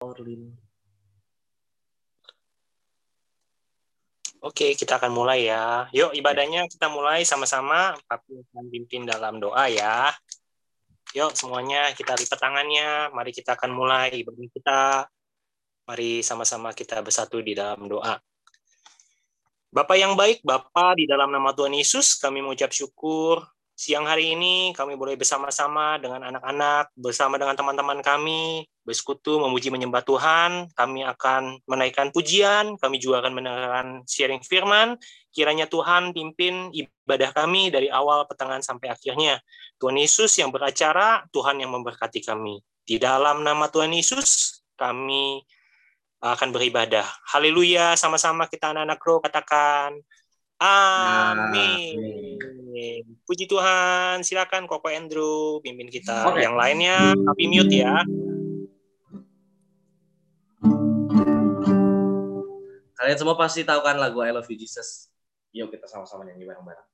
Orlin. Oke, kita akan mulai ya. Yuk, ibadahnya kita mulai sama-sama. Papi akan pimpin dalam doa ya. Yuk, semuanya kita lipat tangannya. Mari kita akan mulai ibadah kita. Mari sama-sama kita bersatu di dalam doa. Bapak yang baik, Bapak di dalam nama Tuhan Yesus, kami mengucap syukur siang hari ini kami boleh bersama-sama dengan anak-anak, bersama dengan teman-teman kami, bersekutu, memuji, menyembah Tuhan. Kami akan menaikkan pujian, kami juga akan mendengarkan sharing firman. Kiranya Tuhan pimpin ibadah kami dari awal, pertengahan, sampai akhirnya. Tuhan Yesus yang beracara, Tuhan yang memberkati kami. Di dalam nama Tuhan Yesus, kami akan beribadah. Haleluya, sama-sama kita anak-anak roh katakan, Amin. Puji Tuhan. Silakan Koko Andrew pimpin kita. Okay. Yang lainnya tapi mute ya. Kalian semua pasti tahu kan lagu I Love You Jesus. Yuk kita sama-sama nyanyi bareng-bareng.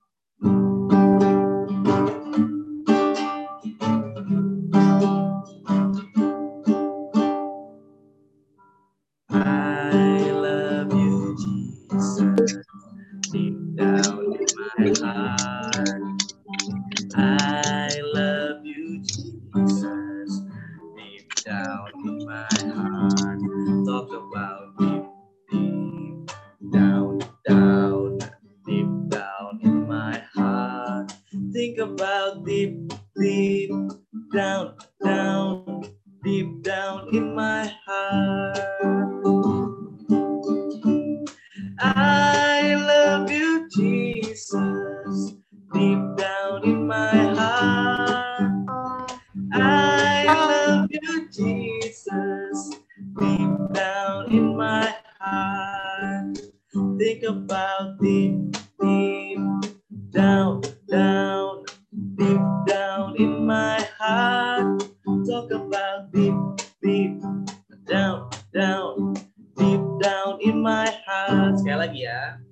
down, deep down in my heart. Sekali lagi ya.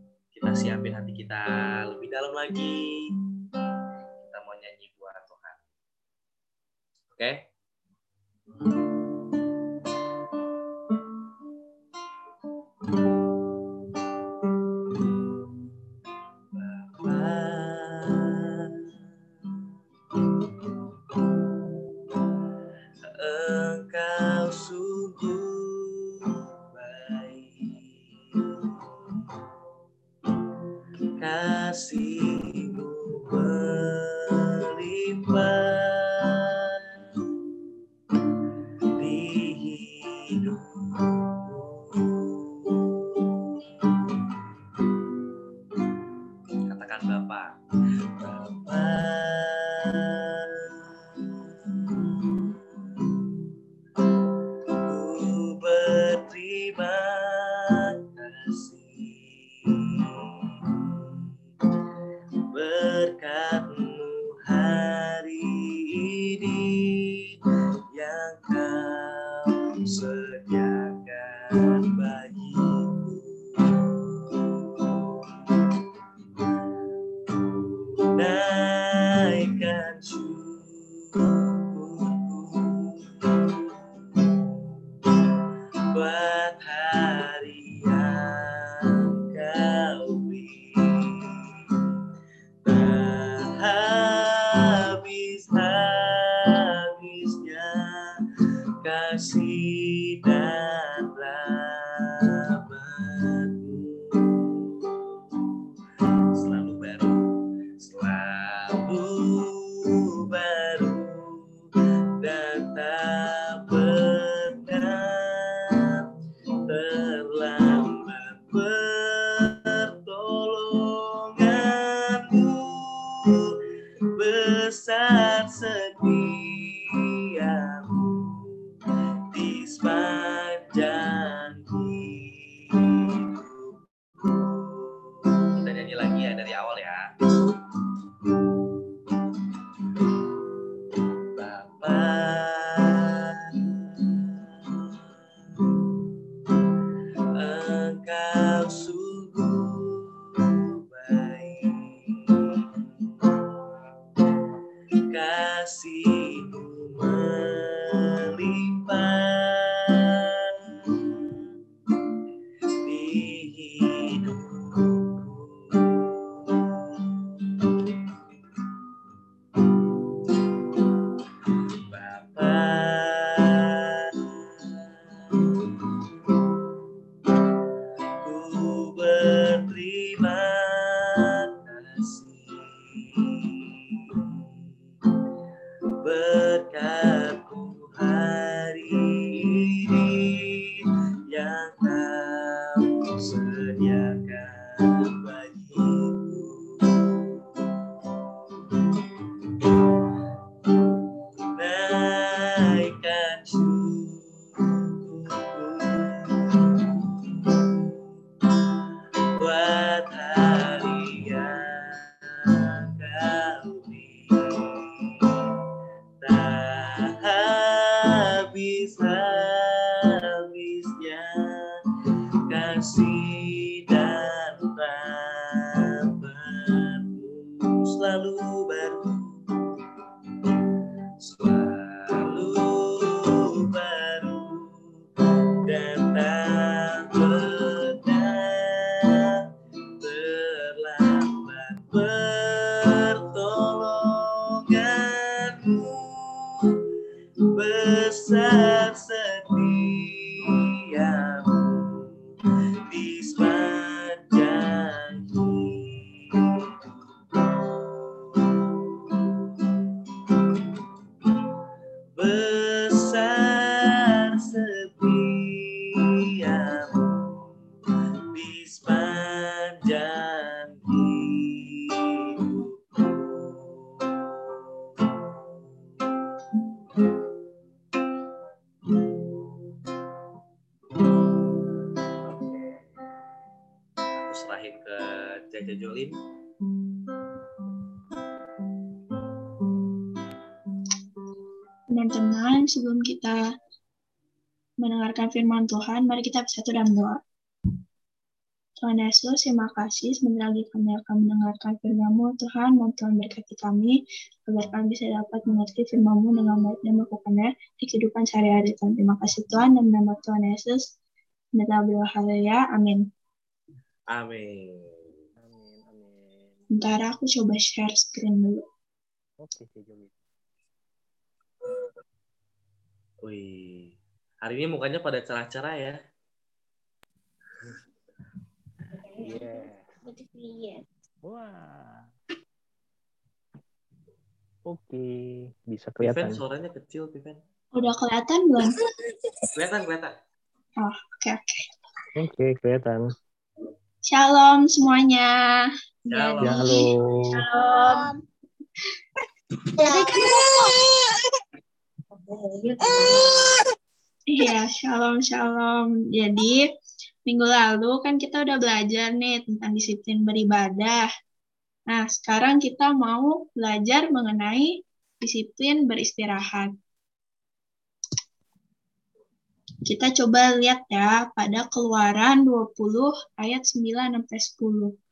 kita siapin hati kita lebih dalam lagi. Kita mau nyanyi buat Tuhan. Oke? Okay? America uh, Teman-teman, sebelum kita mendengarkan firman Tuhan, mari kita bersatu dalam doa. Tuhan Yesus, terima kasih sebentar lagi kami akan mendengarkan firman-Mu. Tuhan, mohon Tuhan berkati kami, agar kami bisa dapat mengerti firman-Mu dengan baik dan melakukannya di kehidupan sehari-hari. Tuhan, terima kasih Tuhan, dalam nama Tuhan Yesus. Amin. Amin. Amin, amin. Bentar, aku coba share screen dulu. Oke, Teh Jolin. Wih, hari ini mukanya pada cerah-cerah ya. Iya. Wah. Oke, bisa Viven kelihatan. suaranya kecil, Viven. Udah kelihatan belum? Kelihatan, kelihatan. Oh, oke, oke. Oke, kelihatan. Shalom semuanya. Shalom. Ya. Shalom. Iya, shalom, shalom. Jadi, minggu lalu kan kita udah belajar nih tentang disiplin beribadah. Nah, sekarang kita mau belajar mengenai disiplin beristirahat. Kita coba lihat ya pada keluaran 20 ayat 9 sampai 10.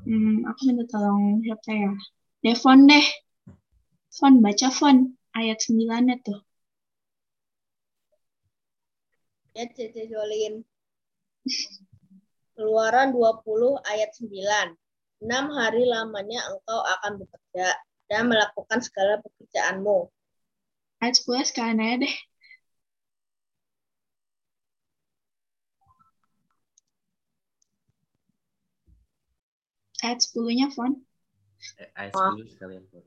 Hmm, aku minta tolong siapa ya? Devon deh. Fon, baca Fon. Ayat 9 tuh. Ya, Cece Jolin. Keluaran 20 ayat 9. Enam hari lamanya engkau akan bekerja dan melakukan segala pekerjaanmu. Ayat 10 sekarang aja deh. Ayat 10-nya, Fon. Eh, ayat Oh. 10 sekalian. Pon.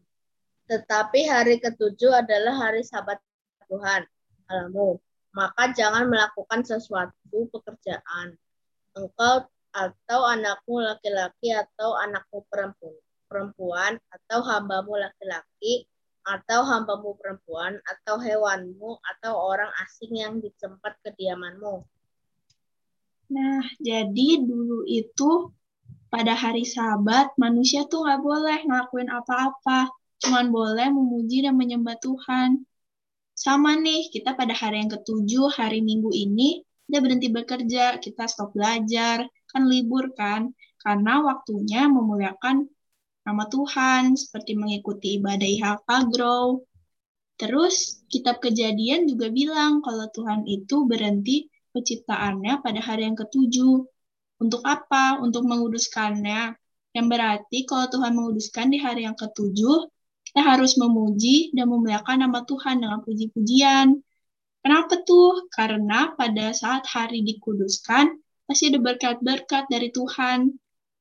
Tetapi hari ketujuh adalah hari sabat Tuhan, Allahmu. Maka jangan melakukan sesuatu pekerjaan. Engkau atau anakmu laki-laki atau anakmu perempuan, perempuan atau hambamu laki-laki atau hambamu perempuan atau hewanmu atau orang asing yang di tempat kediamanmu. Nah, jadi dulu itu pada hari sabat, manusia tuh nggak boleh ngelakuin apa-apa. Cuman boleh memuji dan menyembah Tuhan. Sama nih, kita pada hari yang ketujuh, hari Minggu ini, kita berhenti bekerja, kita stop belajar, kan libur kan? Karena waktunya memuliakan nama Tuhan, seperti mengikuti ibadah IHK Grow. Terus, kitab kejadian juga bilang kalau Tuhan itu berhenti penciptaannya pada hari yang ketujuh. Untuk apa? Untuk menguduskannya. Yang berarti kalau Tuhan menguduskan di hari yang ketujuh, kita harus memuji dan memuliakan nama Tuhan dengan puji-pujian. Kenapa tuh? Karena pada saat hari dikuduskan, pasti ada berkat-berkat dari Tuhan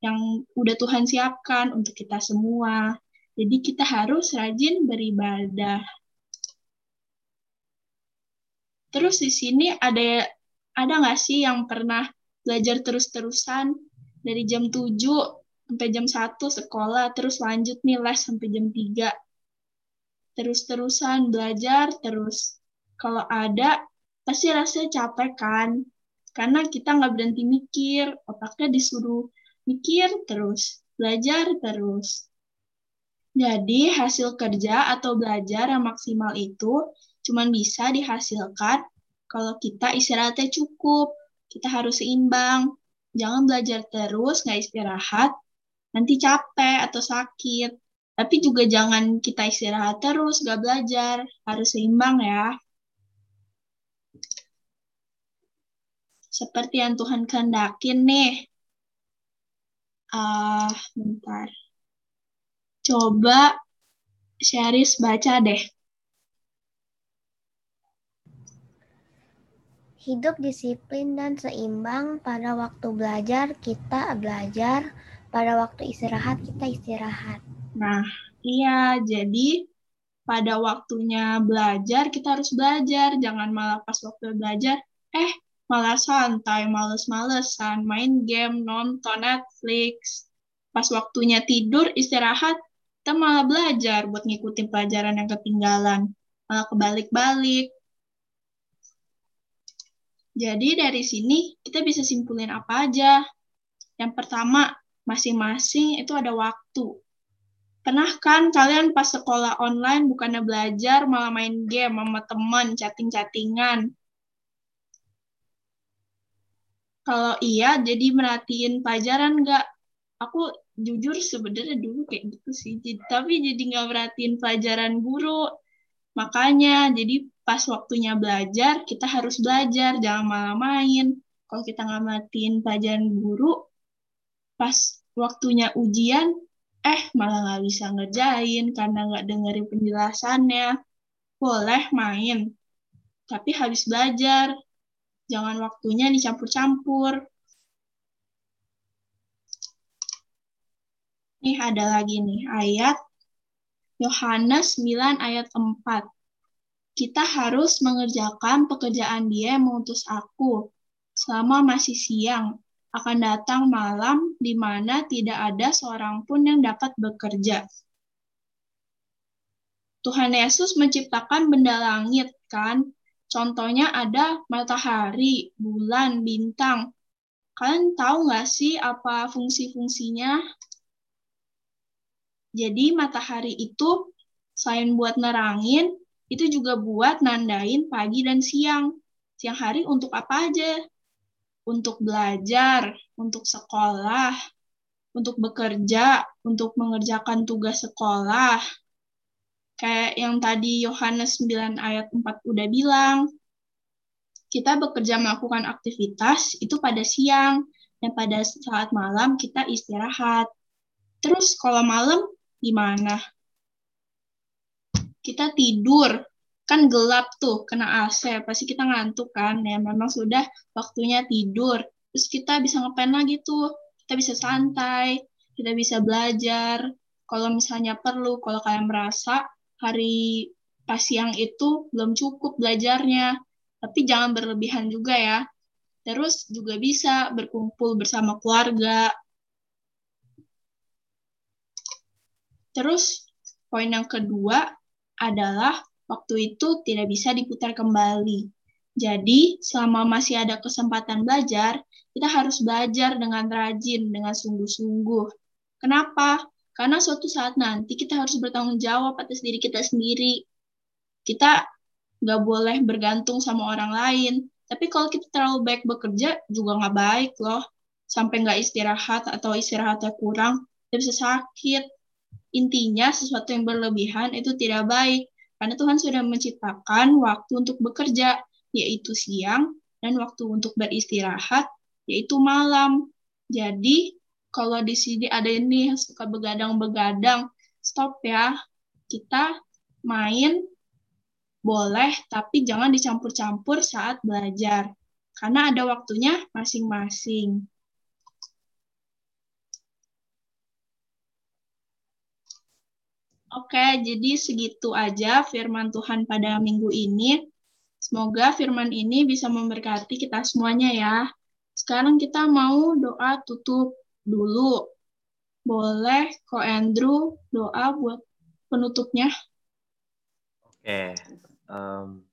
yang udah Tuhan siapkan untuk kita semua. Jadi kita harus rajin beribadah. Terus di sini ada ada nggak sih yang pernah belajar terus-terusan dari jam 7 sampai jam 1 sekolah, terus lanjut nih les sampai jam 3. Terus-terusan belajar terus. Kalau ada, pasti rasanya capek kan? Karena kita nggak berhenti mikir, otaknya disuruh mikir terus, belajar terus. Jadi hasil kerja atau belajar yang maksimal itu cuma bisa dihasilkan kalau kita istirahatnya cukup, kita harus seimbang. Jangan belajar terus, nggak istirahat, nanti capek atau sakit. Tapi juga jangan kita istirahat terus, nggak belajar. Harus seimbang ya. Seperti yang Tuhan kehendakin nih. Uh, bentar. Coba Syaris baca deh. Hidup disiplin dan seimbang. Pada waktu belajar, kita belajar. Pada waktu istirahat, kita istirahat. Nah, iya. Jadi, pada waktunya belajar, kita harus belajar. Jangan malah pas waktu belajar, eh, malah santai, males-malesan, main game, nonton Netflix. Pas waktunya tidur, istirahat, kita malah belajar buat ngikutin pelajaran yang ketinggalan. Malah kebalik-balik jadi dari sini kita bisa simpulin apa aja. Yang pertama, masing-masing itu ada waktu. Pernah kan kalian pas sekolah online bukannya belajar malah main game sama teman, chatting-chattingan. Kalau iya, jadi merhatiin pelajaran nggak? Aku jujur sebenarnya dulu kayak gitu sih. Tapi jadi nggak merhatiin pelajaran guru. Makanya, jadi pas waktunya belajar, kita harus belajar, jangan malah main. Kalau kita nggak matiin pelajaran guru, pas waktunya ujian, eh malah nggak bisa ngerjain karena nggak dengerin penjelasannya. Boleh main, tapi habis belajar. Jangan waktunya dicampur-campur. Nih ada lagi nih ayat Yohanes 9 ayat 4 kita harus mengerjakan pekerjaan dia yang mengutus aku. Selama masih siang, akan datang malam di mana tidak ada seorang pun yang dapat bekerja. Tuhan Yesus menciptakan benda langit, kan? Contohnya ada matahari, bulan, bintang. Kalian tahu nggak sih apa fungsi-fungsinya? Jadi matahari itu selain buat nerangin, itu juga buat nandain pagi dan siang. Siang hari untuk apa aja? Untuk belajar, untuk sekolah, untuk bekerja, untuk mengerjakan tugas sekolah. Kayak yang tadi Yohanes 9 ayat 4 udah bilang, kita bekerja melakukan aktivitas itu pada siang, dan pada saat malam kita istirahat. Terus kalau malam gimana? kita tidur. Kan gelap tuh kena AC pasti kita ngantuk kan? Ya memang sudah waktunya tidur. Terus kita bisa ngapain lagi tuh? Kita bisa santai kita bisa belajar. Kalau misalnya perlu kalau kalian merasa hari pas siang itu belum cukup belajarnya. Tapi jangan berlebihan juga ya. Terus juga bisa berkumpul bersama keluarga terus poin yang kedua adalah waktu itu tidak bisa diputar kembali. Jadi, selama masih ada kesempatan belajar, kita harus belajar dengan rajin, dengan sungguh-sungguh. Kenapa? Karena suatu saat nanti kita harus bertanggung jawab atas diri kita sendiri. Kita nggak boleh bergantung sama orang lain. Tapi kalau kita terlalu baik bekerja, juga nggak baik loh. Sampai nggak istirahat atau istirahatnya kurang, kita bisa sakit. Intinya, sesuatu yang berlebihan itu tidak baik. Karena Tuhan sudah menciptakan waktu untuk bekerja, yaitu siang, dan waktu untuk beristirahat, yaitu malam. Jadi, kalau di sini ada ini yang suka begadang-begadang, stop ya. Kita main boleh, tapi jangan dicampur-campur saat belajar. Karena ada waktunya masing-masing. Oke, jadi segitu aja firman Tuhan pada minggu ini. Semoga firman ini bisa memberkati kita semuanya ya. Sekarang kita mau doa tutup dulu. Boleh Ko Andrew doa buat penutupnya? Oke. Um,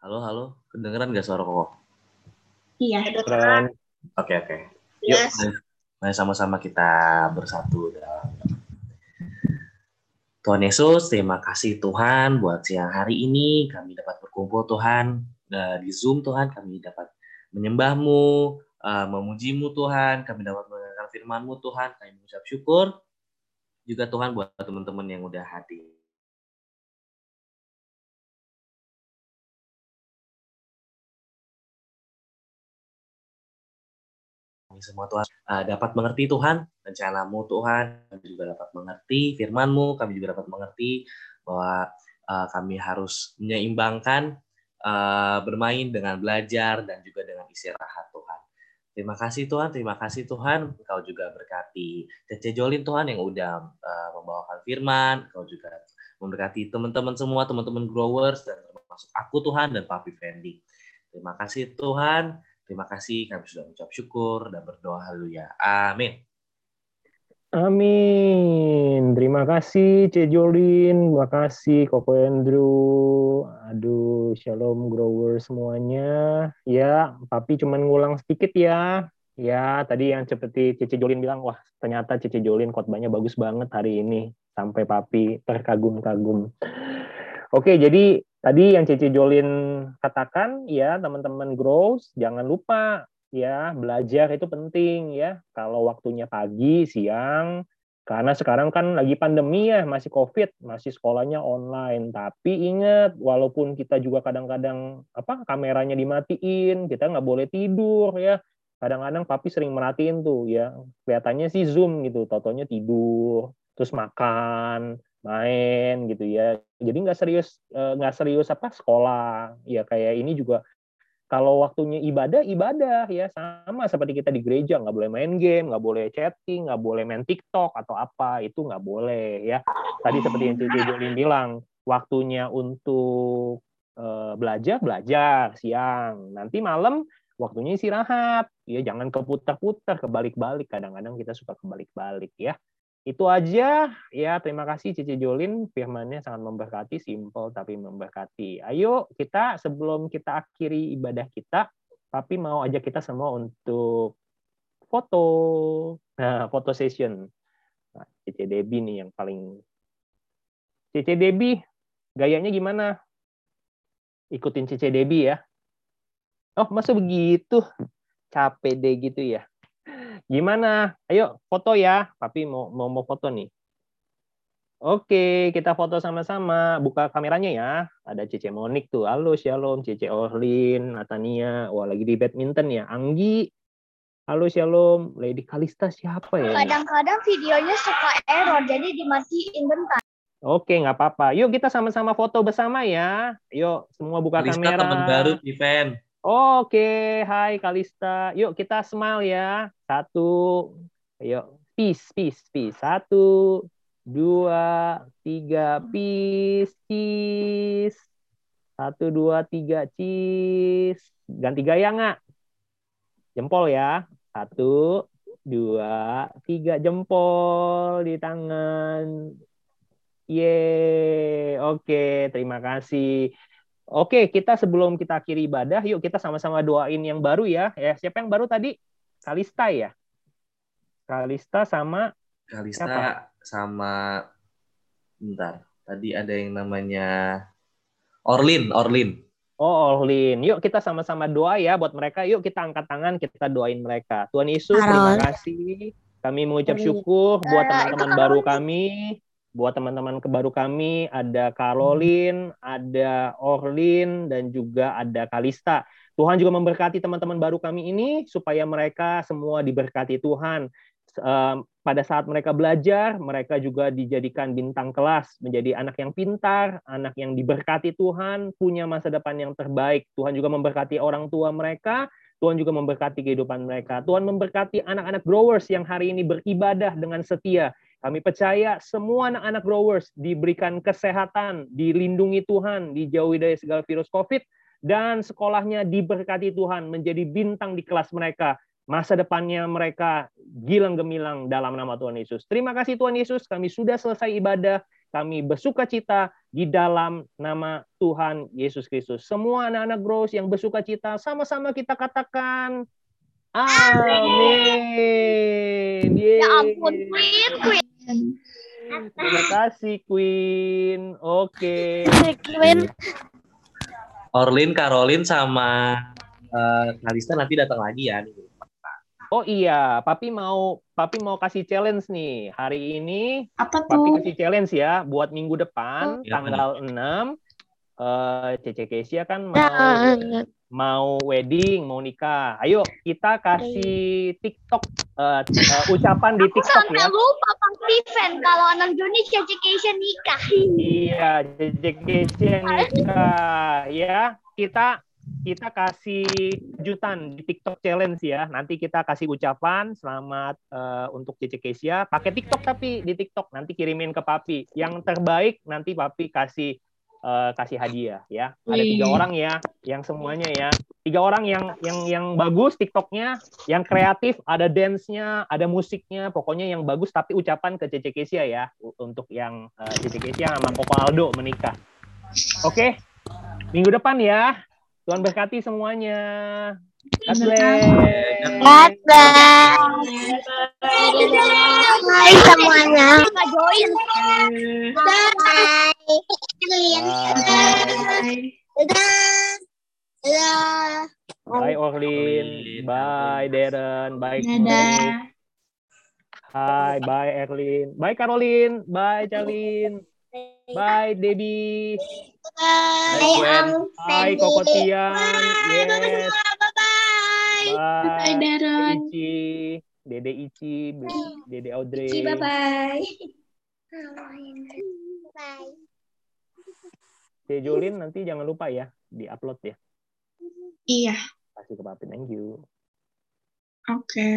halo, halo. Kedengeran nggak suara kok? Iya. Keren. Oke, oke. Yuk, Yes. mari sama-sama kita bersatu dalam Tuhan Yesus, terima kasih Tuhan buat siang hari ini. Kami dapat berkumpul Tuhan. Eh, di Zoom Tuhan, kami dapat menyembahmu, eh, memujimu Tuhan, kami dapat mendengarkan firman-Mu Tuhan, kami mengucap syukur juga Tuhan buat teman-teman yang udah hadir. Kami semua Tuhan eh, dapat mengerti Tuhan rencanamu Tuhan, kami juga dapat mengerti firman-Mu, kami juga dapat mengerti bahwa eh, kami harus menyeimbangkan eh, bermain dengan belajar dan juga dengan istirahat Tuhan. Terima kasih Tuhan, terima kasih Tuhan. Engkau juga berkati Cece Jolin Tuhan yang udah eh, membawakan firman. Engkau juga memberkati teman-teman semua, teman-teman growers dan termasuk aku Tuhan dan Papi Fendi. Terima kasih Tuhan. Terima kasih kami sudah mengucap syukur dan berdoa haleluya. Amin. Amin. Terima kasih C. Jolin, terima kasih Koko Andrew. Aduh, shalom grower semuanya. Ya, Papi cuman ngulang sedikit ya. Ya, tadi yang seperti Cici Jolin bilang, wah ternyata Cici Jolin khotbahnya bagus banget hari ini. Sampai Papi terkagum-kagum. Oke, jadi tadi yang Cici Jolin katakan, ya teman-teman grows, jangan lupa ya belajar itu penting ya. Kalau waktunya pagi siang karena sekarang kan lagi pandemi ya masih covid masih sekolahnya online. Tapi ingat walaupun kita juga kadang-kadang apa kameranya dimatiin kita nggak boleh tidur ya. Kadang-kadang papi sering merhatiin tuh ya kelihatannya sih zoom gitu totonya tidur terus makan main gitu ya. Jadi nggak serius eh, nggak serius apa sekolah. Ya kayak ini juga kalau waktunya ibadah ibadah ya. Sama seperti kita di gereja nggak boleh main game nggak boleh chatting nggak boleh main TikTok atau apa itu nggak boleh ya. Tadi seperti yang Cici Jolin bilang waktunya untuk eh, belajar belajar siang. Nanti malam waktunya istirahat. Ya jangan keputar-putar kebalik-balik. Kadang-kadang kita suka kebalik-balik ya itu aja. Ya terima kasih Cici Jolin. Firmannya sangat memberkati. Simple tapi memberkati. Ayo kita sebelum kita akhiri ibadah kita tapi mau ajak kita semua untuk foto. Nah foto session. Nah, Cici Debi nih yang paling Cici Debi gayanya gimana? Ikutin Cici Debi ya. Oh masa begitu? Capek deh gitu ya Gimana? Ayo foto ya. Papi mau mau, mau foto nih. Oke, kita foto sama-sama. Buka kameranya ya. Ada Cece Monik tuh. Halo, Shalom. Cece Orlin, Natania. Wah, lagi di badminton ya. Anggi. Halo, Shalom. Lady Kalista siapa ya? Kadang-kadang videonya suka error, jadi dimatiin bentar. Oke, nggak apa-apa. Yuk kita sama-sama foto bersama ya. Yuk, semua buka Kalista kamera. teman baru event. Oke, hai Kalista. Yuk kita smile ya. Satu, yuk peace, peace, peace. Satu, dua, tiga, peace, cheese. Satu, dua, tiga, cheese. Ganti gaya nggak? Jempol ya. Satu, dua, tiga jempol di tangan. Yeay, oke, terima kasih. Oke, kita sebelum kita akhiri ibadah, yuk kita sama-sama doain yang baru ya. Ya, siapa yang baru tadi? Kalista ya. Kalista sama Kalista Siapa? sama bentar. Tadi ada yang namanya Orlin, Orlin. Oh, Orlin. Yuk kita sama-sama doa ya buat mereka. Yuk kita angkat tangan, kita doain mereka. Tuhan Yesus, terima kasih. Kami mengucap syukur buat teman-teman baru kami, buat teman-teman kebaru kami, ada Caroline, ada Orlin, dan juga ada Kalista. Tuhan juga memberkati teman-teman baru kami ini supaya mereka semua diberkati Tuhan. Um, pada saat mereka belajar, mereka juga dijadikan bintang kelas, menjadi anak yang pintar, anak yang diberkati Tuhan, punya masa depan yang terbaik. Tuhan juga memberkati orang tua mereka, Tuhan juga memberkati kehidupan mereka. Tuhan memberkati anak-anak growers yang hari ini beribadah dengan setia. Kami percaya semua anak-anak growers diberikan kesehatan, dilindungi Tuhan, dijauhi dari segala virus COVID, dan sekolahnya diberkati Tuhan menjadi bintang di kelas mereka masa depannya mereka gilang gemilang dalam nama Tuhan Yesus. Terima kasih Tuhan Yesus, kami sudah selesai ibadah, kami bersuka cita di dalam nama Tuhan Yesus Kristus. Semua anak-anak Grows yang bersuka cita, sama-sama kita katakan Amin. Ya ampun, Queen, Queen. Terima kasih Queen. Oke. Queen. Orlin, Caroline sama uh, Kalista nanti datang lagi ya. Oh iya, Papi mau Papi mau kasih challenge nih. Hari ini Apa Papi tuh? kasih challenge ya buat minggu depan Ya, tanggal 6 eh Cece Kesia kan mau Nah, mau wedding, mau nikah. Ayo kita kasih TikTok eh, eh, ucapan di TikTok Sampai ya. lupa Bang Steven kalau 6 Juni Education nikah. Iya, Kesia nikah ya. Kita kita kasih kejutan di TikTok challenge ya. Nanti kita kasih ucapan selamat eh, untuk Cece Kesia. Pakai TikTok tapi di TikTok nanti kirimin ke Papi. Yang terbaik nanti Papi kasih eh, kasih hadiah ya. Ada tiga Wih. orang ya, yang semuanya ya. Tiga orang yang yang yang bagus TikToknya, yang kreatif, ada dance-nya, ada musiknya, pokoknya yang bagus tapi ucapan ke Cece Kesia ya untuk yang eh, Cece Kesia sama Koko Aldo menikah. Oke, minggu depan ya. Tuhan berkati semuanya. God bless. Hai semuanya. Nggak Bye. Bye. Bye Orlin, Orlin, bye. Darren, bye. Dadah. Hai, bye Erlin, bye Caroline, bye Charlene, bye Debbie, Bye, Gwen. bye Koko Tian, yes, Bye. Bye, bye Darren. Ici, Dede Ici, Dede Audrey. Bye. Jolin nanti jangan lupa ya di upload ya. Iya, Kasih ke Papi, thank you. oke.